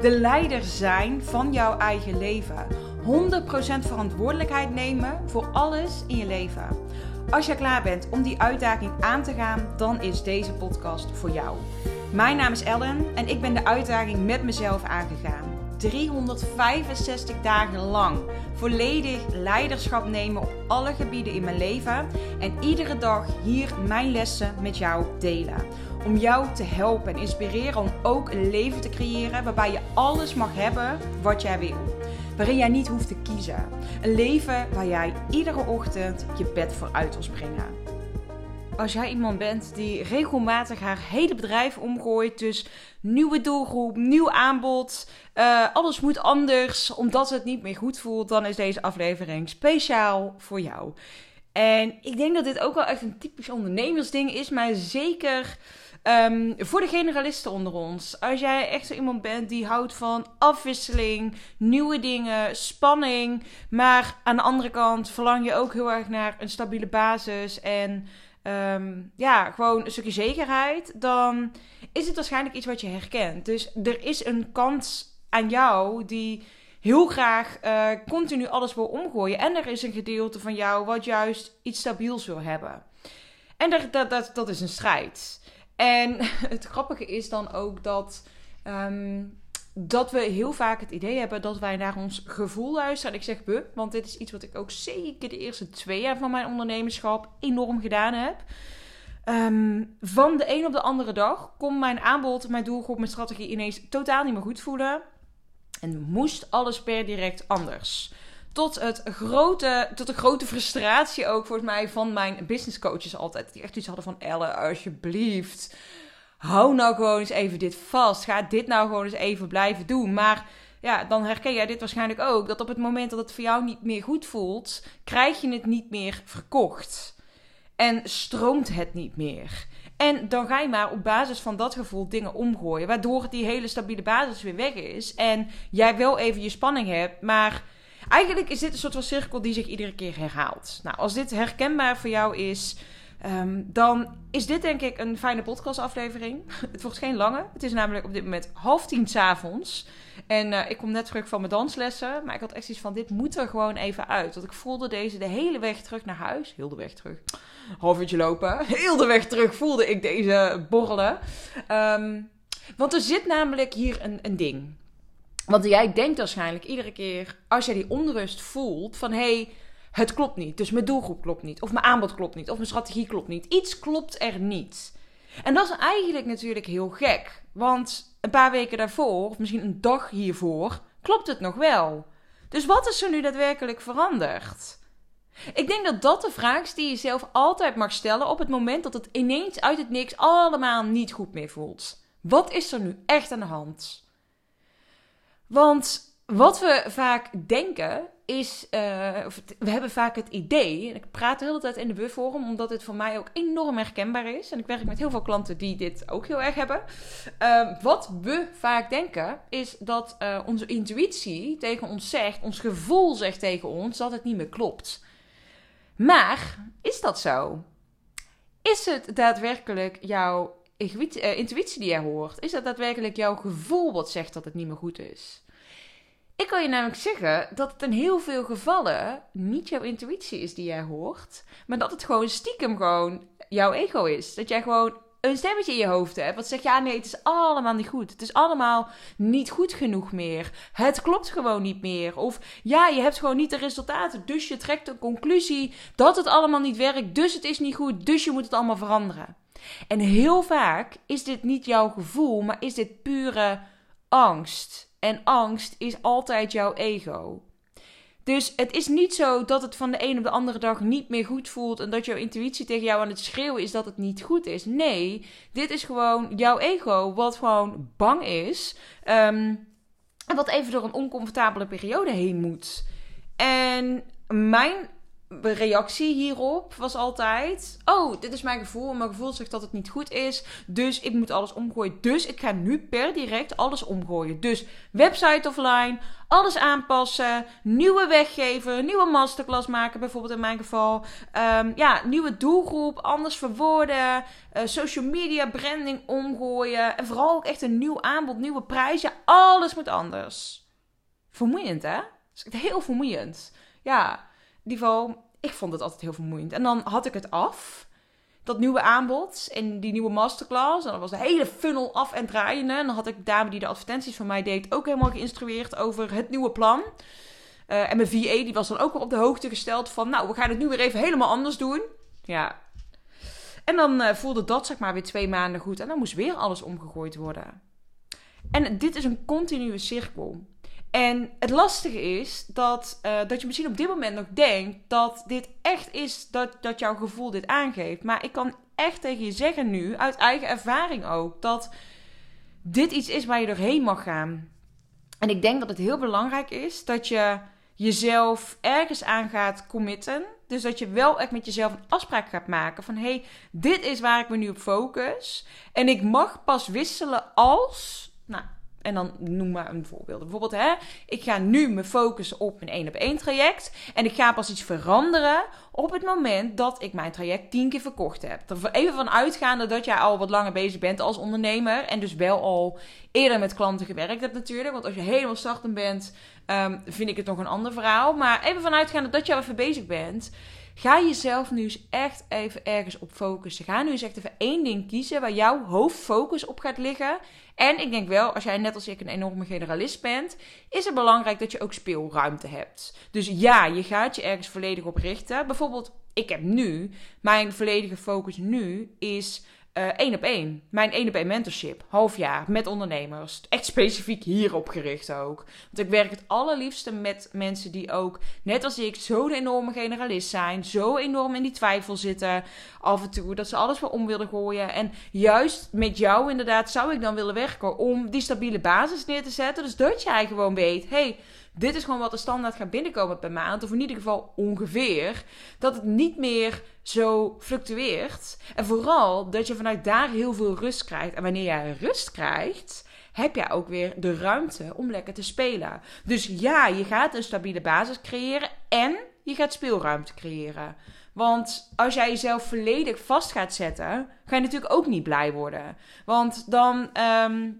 De leider zijn van jouw eigen leven. 100% verantwoordelijkheid nemen voor alles in je leven. Als je klaar bent om die uitdaging aan te gaan, dan is deze podcast voor jou. Mijn naam is Ellen en ik ben de uitdaging met mezelf aangegaan. 365 dagen lang volledig leiderschap nemen op alle gebieden in mijn leven en iedere dag hier mijn lessen met jou delen. Om jou te helpen en inspireren om ook een leven te creëren waarbij je alles mag hebben wat jij wil waarin jij niet hoeft te kiezen. Een leven waar jij iedere ochtend je bed voor uit wil springen. Als jij iemand bent die regelmatig haar hele bedrijf omgooit, dus nieuwe doelgroep, nieuw aanbod, uh, alles moet anders omdat het niet meer goed voelt, dan is deze aflevering speciaal voor jou. En ik denk dat dit ook wel echt een typisch ondernemersding is, maar zeker Ehm, voor de generalisten onder ons, als jij echt zo iemand bent die houdt van afwisseling, nieuwe dingen, spanning, maar aan de andere kant verlang je ook heel erg naar een stabiele basis en ehm, ja, gewoon een stukje zekerheid, dan is het waarschijnlijk iets wat je herkent. Dus er is een kans aan jou die heel graag uh, continu alles wil omgooien. En er is een gedeelte van jou wat juist iets stabiels wil hebben. En dat, dat, dat, dat is een strijd. En het grappige is dan ook dat, um, dat we heel vaak het idee hebben dat wij naar ons gevoel luisteren. En ik zeg we, want dit is iets wat ik ook zeker de eerste twee jaar van mijn ondernemerschap enorm gedaan heb. Um, van de een op de andere dag kon mijn aanbod, mijn doelgroep, mijn strategie ineens totaal niet meer goed voelen. En moest alles per direct anders. Tot, het grote, tot de grote frustratie ook volgens mij van mijn business coaches altijd. Die echt iets hadden van Elle, alsjeblieft. Hou nou gewoon eens even dit vast. Ga dit nou gewoon eens even blijven doen. Maar ja, dan herken jij dit waarschijnlijk ook. Dat op het moment dat het voor jou niet meer goed voelt, krijg je het niet meer verkocht. En stroomt het niet meer. En dan ga je maar op basis van dat gevoel dingen omgooien. Waardoor die hele stabiele basis weer weg is. En jij wel even je spanning hebt, maar Eigenlijk is dit een soort van cirkel die zich iedere keer herhaalt. Nou, als dit herkenbaar voor jou is, ehm, dan is dit denk ik een fijne podcastaflevering. Het wordt geen lange. Het is namelijk op dit moment half tien s'avonds. En uh, ik kom net terug van mijn danslessen. Maar ik had echt iets van: dit moet er gewoon even uit. Want ik voelde deze de hele weg terug naar huis. Heel de weg terug. Half uurtje lopen. Heel de weg terug voelde ik deze borrelen. Um, want er zit namelijk hier een, een ding. Want jij denkt waarschijnlijk iedere keer als jij die onrust voelt van hé, hey, het klopt niet. Dus mijn doelgroep klopt niet. Of mijn aanbod klopt niet. Of mijn strategie klopt niet. Iets klopt er niet. En dat is eigenlijk natuurlijk heel gek. Want een paar weken daarvoor, of misschien een dag hiervoor, klopt het nog wel. Dus wat is er nu daadwerkelijk veranderd? Ik denk dat dat de vraag is die je zelf altijd mag stellen op het moment dat het ineens uit het niks allemaal niet goed meer voelt. Wat is er nu echt aan de hand? Want wat we vaak denken is, uh, we hebben vaak het idee, en ik praat de hele tijd in de we-vorm, omdat dit voor mij ook enorm herkenbaar is. En ik werk met heel veel klanten die dit ook heel erg hebben. Uh, wat we vaak denken is dat uh, onze intuïtie tegen ons zegt, ons gevoel zegt tegen ons dat het niet meer klopt. Maar is dat zo? Is het daadwerkelijk jouw intuïtie die jij hoort? Is dat daadwerkelijk jouw gevoel wat zegt dat het niet meer goed is? Ik kan je namelijk zeggen dat het in heel veel gevallen niet jouw intuïtie is die jij hoort, maar dat het gewoon stiekem gewoon jouw ego is. Dat jij gewoon een stemmetje in je hoofd hebt wat zegt: ja, nee, het is allemaal niet goed. Het is allemaal niet goed genoeg meer. Het klopt gewoon niet meer. Of ja, je hebt gewoon niet de resultaten. Dus je trekt een conclusie dat het allemaal niet werkt. Dus het is niet goed. Dus je moet het allemaal veranderen. En heel vaak is dit niet jouw gevoel, maar is dit pure angst. En angst is altijd jouw ego. Dus het is niet zo dat het van de een op de andere dag niet meer goed voelt en dat jouw intuïtie tegen jou aan het schreeuwen is dat het niet goed is. Nee, dit is gewoon jouw ego wat gewoon bang is um, en wat even door een oncomfortabele periode heen moet. En mijn reactie hierop was altijd: Oh, dit is mijn gevoel. Mijn gevoel zegt dat het niet goed is. Dus ik moet alles omgooien. Dus ik ga nu per direct alles omgooien. Dus website offline, alles aanpassen, nieuwe weggeven, nieuwe masterclass maken, bijvoorbeeld in mijn geval. Ehm, ja, nieuwe doelgroep, anders verwoorden, uh, social media branding omgooien. En vooral ook echt een nieuw aanbod, nieuwe prijzen. alles moet anders. Vermoeiend, hè? Is heel vermoeiend. Ja, in ieder geval, ik vond het altijd heel vermoeiend. En dan had ik het af, dat nieuwe aanbod en die nieuwe masterclass. En dan was de hele funnel af en draaien. En dan had ik de dame die de advertenties van mij deed ook helemaal geïnstrueerd over het nieuwe plan. Uh, en mijn VA die was dan ook weer op de hoogte gesteld van, nou, we gaan het nu weer even helemaal anders doen. Ja. En dan uh, voelde dat zeg maar weer twee maanden goed. En dan moest weer alles omgegooid worden. En dit is een continue cirkel. En het lastige is dat, uh, dat je misschien op dit moment nog denkt dat dit echt is dat, dat jouw gevoel dit aangeeft. Maar ik kan echt tegen je zeggen nu, uit eigen ervaring ook, dat dit iets is waar je doorheen mag gaan. En ik denk dat het heel belangrijk is dat je jezelf ergens aan gaat committen. Dus dat je wel echt met jezelf een afspraak gaat maken van hé, hey, dit is waar ik me nu op focus. En ik mag pas wisselen als. Nou, en dan noem maar een voorbeeld. Bijvoorbeeld, hè, ik ga nu me focussen op mijn één op één traject. En ik ga pas iets veranderen op het moment dat ik mijn traject tien keer verkocht heb. Even van uitgaande dat jij al wat langer bezig bent als ondernemer. En dus wel al eerder met klanten gewerkt hebt natuurlijk. Want als je helemaal startend bent, um, vind ik het nog een ander verhaal. Maar even van uitgaande dat je al even bezig bent. Ga jezelf nu eens echt even ergens op focussen. Ga nu eens echt even één ding kiezen waar jouw hoofdfocus op gaat liggen. En ik denk wel, als jij net als ik een enorme generalist bent, is het belangrijk dat je ook speelruimte hebt. Dus ja, je gaat je ergens volledig op richten. Bijvoorbeeld, ik heb nu, mijn volledige focus nu is uh, één op één. Mijn één op één mentorship. Half jaar met ondernemers. Echt specifiek hierop gericht ook. Want ik werk het allerliefste met mensen die ook, net als ik, zo'n enorme generalist zijn. Zo enorm in die twijfel zitten. Af en toe dat ze alles weer om willen gooien. En juist met jou inderdaad zou ik dan willen werken om die stabiele basis neer te zetten. Dus dat jij gewoon weet, hey, dit is gewoon wat de standaard gaat binnenkomen per maand. Of in ieder geval ongeveer. Dat het niet meer zo fluctueert. En vooral dat je vanuit daar heel veel rust krijgt. En wanneer jij rust krijgt, heb jij ook weer de ruimte om lekker te spelen. Dus ja, je gaat een stabiele basis creëren en je gaat speelruimte creëren. Want als jij jezelf volledig vast gaat zetten, ga je natuurlijk ook niet blij worden. Want dan. Ehm,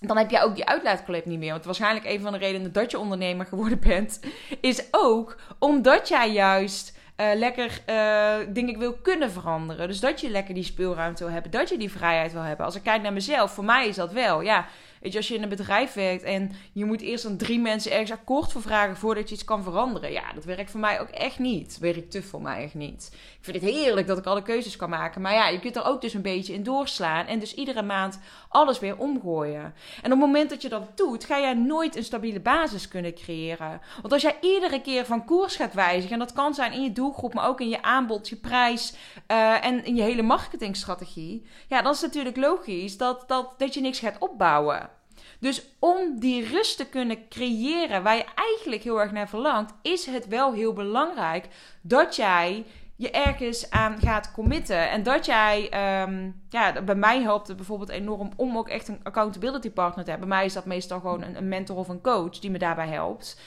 dan heb jij ook die uitlaatklep niet meer. Want waarschijnlijk een van de redenen dat je ondernemer geworden bent, is ook omdat jij juist uh, lekker uh, dingen wil kunnen veranderen. Dus dat je lekker die speelruimte wil hebben, dat je die vrijheid wil hebben. Als ik kijk naar mezelf, voor mij is dat wel. Ja, Als je in een bedrijf werkt en je moet eerst aan drie mensen ergens akkoord voor vragen voordat je iets kan veranderen. Ja, dat werkt voor mij ook echt niet. Werkt te voor mij echt niet. Ik vind het heerlijk dat ik alle keuzes kan maken. Maar ja, je kunt er ook dus een beetje in doorslaan. En dus iedere maand alles weer omgooien. En op het moment dat je dat doet, ga jij nooit een stabiele basis kunnen creëren. Want als jij iedere keer van koers gaat wijzigen, en dat kan zijn in je doelgroep, maar ook in je aanbod, je prijs uh, en in je hele marketingstrategie. Ja, dan is het natuurlijk logisch dat, dat, dat je niks gaat opbouwen. Dus om die rust te kunnen creëren waar je eigenlijk heel erg naar verlangt, is het wel heel belangrijk dat jij je ergens aan gaat committen. En dat jij, um, ja, bij mij helpt het bijvoorbeeld enorm om ook echt een accountability partner te hebben. Bij mij is dat meestal gewoon een, een mentor of een coach die me daarbij helpt.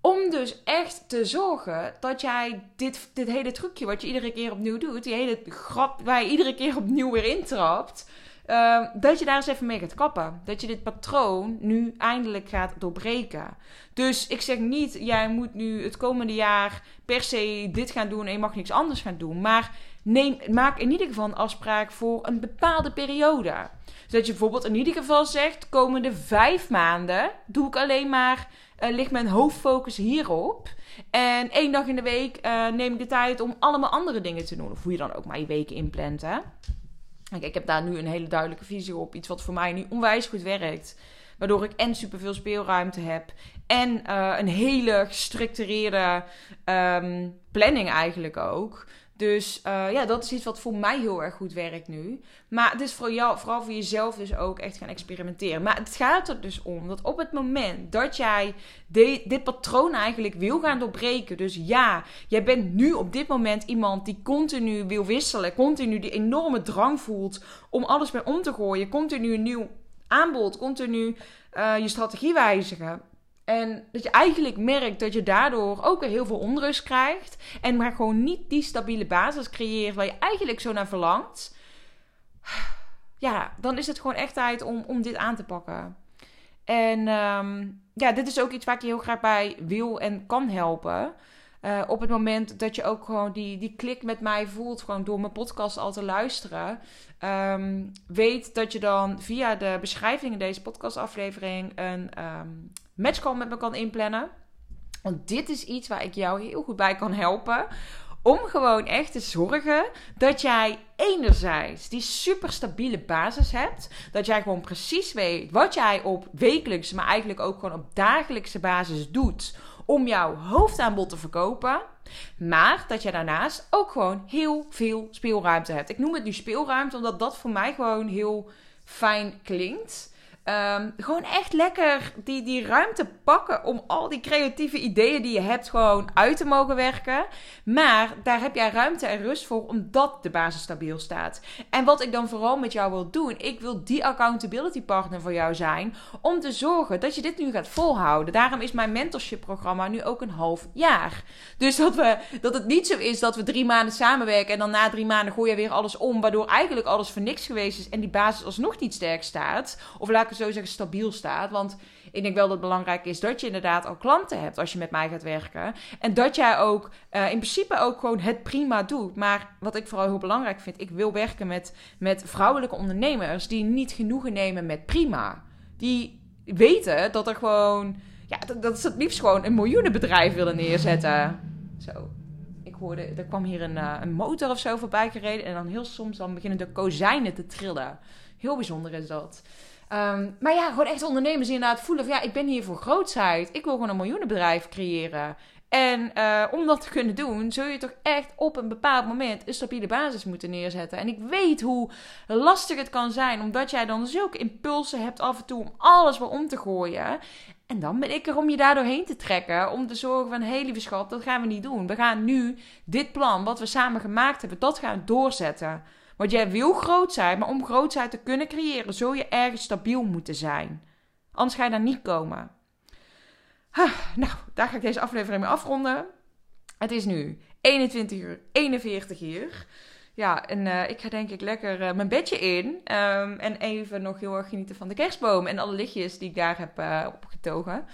Om dus echt te zorgen dat jij dit, dit hele trucje wat je iedere keer opnieuw doet, die hele grap waar je iedere keer opnieuw weer intrapt, Ehm, dat je daar eens even mee gaat kappen. Dat je dit patroon nu eindelijk gaat doorbreken. Dus ik zeg niet, jij moet nu het komende jaar per se dit gaan doen en je mag niks anders gaan doen. Maar neem, maak in ieder geval een afspraak voor een bepaalde periode. Dus je bijvoorbeeld in ieder geval zegt, komende vijf maanden doe ik alleen maar, uh, ligt mijn hoofdfocus hierop. En één dag in de week uh, neem ik de tijd om allemaal andere dingen te doen. Of hoe je dan ook maar je weken inplant, hè. Ik heb daar nu een hele duidelijke visie op. Iets wat voor mij nu onwijs goed werkt. Waardoor ik en superveel speelruimte heb. En uh, een hele gestructureerde um, planning eigenlijk ook. Dus uh, ja, dat is iets wat voor mij heel erg goed werkt nu. Maar het is voor jou, vooral voor jezelf dus ook echt gaan experimenteren. Maar het gaat er dus om dat op het moment dat jij dit patroon eigenlijk wil gaan doorbreken. Dus ja, jij bent nu op dit moment iemand die continu wil wisselen. Continu die enorme drang voelt om alles mee om te gooien. Continu een nieuw aanbod. Continu uh, je strategie wijzigen. En dat je eigenlijk merkt dat je daardoor ook heel veel onrust krijgt. En maar gewoon niet die stabiele basis creëert waar je eigenlijk zo naar verlangt. Ja, dan is het gewoon echt tijd om, om dit aan te pakken. En um, ja, dit is ook iets waar ik je heel graag bij wil en kan helpen. Uh, op het moment dat je ook gewoon die, die klik met mij voelt, gewoon door mijn podcast al te luisteren. Um, weet dat je dan via de beschrijving in deze podcastaflevering een um, matchcall met me kan inplannen. Want dit is iets waar ik jou heel goed bij kan helpen. Om gewoon echt te zorgen dat jij enerzijds die super stabiele basis hebt. Dat jij gewoon precies weet wat jij op wekelijkse, maar eigenlijk ook gewoon op dagelijkse basis doet. Om jouw hoofdaanbod te verkopen. Maar dat je daarnaast ook gewoon heel veel speelruimte hebt. Ik noem het nu speelruimte omdat dat voor mij gewoon heel fijn klinkt. Um, gewoon echt lekker die, die ruimte pakken om al die creatieve ideeën die je hebt gewoon uit te mogen werken. Maar daar heb jij ruimte en rust voor omdat de basis stabiel staat. En wat ik dan vooral met jou wil doen, ik wil die accountability partner voor jou zijn om te zorgen dat je dit nu gaat volhouden. Daarom is mijn mentorship programma nu ook een half jaar. Dus dat, we, dat het niet zo is dat we drie maanden samenwerken en dan na drie maanden gooi je weer alles om, waardoor eigenlijk alles voor niks geweest is en die basis alsnog niet sterk staat. Of laat ik zo zeggen, stabiel staat. Want ik denk wel dat het belangrijk is dat je inderdaad al klanten hebt als je met mij gaat werken. En dat jij ook uh, in principe ook gewoon het prima doet. Maar wat ik vooral heel belangrijk vind, ik wil werken met, met vrouwelijke ondernemers die niet genoegen nemen met prima. Die weten dat er gewoon, ja, dat, ze het liefst gewoon een miljoenenbedrijf willen neerzetten. Zo ik hoorde, er kwam hier een, uh, een, motor of zo voorbij gereden. En dan heel soms dan beginnen de kozijnen te trillen. Heel bijzonder is dat. Um, maar ja, gewoon echt ondernemers inderdaad voelen van ja, ik ben hier voor grootsheid. Ik wil gewoon een miljoenenbedrijf creëren. En uh, om dat te kunnen doen, zul je toch echt op een bepaald moment een stabiele basis moeten neerzetten. En ik weet hoe lastig het kan zijn, omdat jij dan zulke impulsen hebt af en toe om alles weer om te gooien. En dan ben ik er om je daardoor heen te trekken. Om te zorgen van, hé lieve schat, dat gaan we niet doen. We gaan nu dit plan, wat we samen gemaakt hebben, dat gaan doorzetten. Want jij wil groot zijn, maar om grootheid te kunnen creëren, zul je ergens stabiel moeten zijn. Anders ga je daar niet komen. nou, daar ga ik deze aflevering mee afronden. Het is nu 21 uur 41 uur. Ja, en uh, ik ga denk ik lekker uh, mijn bedje in. Um, en even nog heel erg genieten van de kerstboom. En alle lichtjes die ik daar heb uh, opgetogen.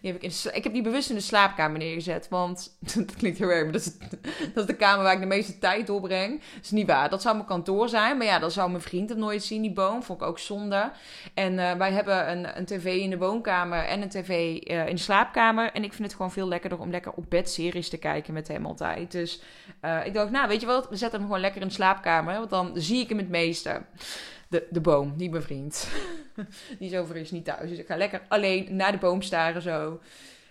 Die heb ik, in, ik heb die bewust in de slaapkamer neergezet. Want dat klinkt heel erg. Maar dat is, dat is de kamer waar ik de meeste tijd doorbreng. Dat is niet waar. Dat zou mijn kantoor zijn. Maar ja, dat zou mijn vriend hem nooit zien, die boom. Vond ik ook zonde. En wij hebben een, een tv in de woonkamer en een tv in de slaapkamer. En ik vind het gewoon veel lekkerder om lekker op bed series te kijken met hem altijd. Dus ik dacht, nou weet je wat, we zetten hem gewoon lekker in slaapkamer. Want dan zie ik hem het meeste. De, de boom, niet mijn vriend. Die is overigens niet thuis. Dus ik ga lekker alleen naar de boom staren zo.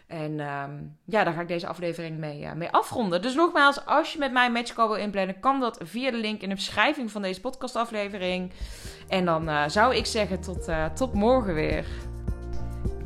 En um, ja, daar ga ik deze aflevering mee, uh, mee afronden. Dus nogmaals, als je met mij een wil inplannen, kan dat via de link in de beschrijving van deze podcastaflevering. En dan uh, zou ik zeggen tot, uh, tot morgen weer.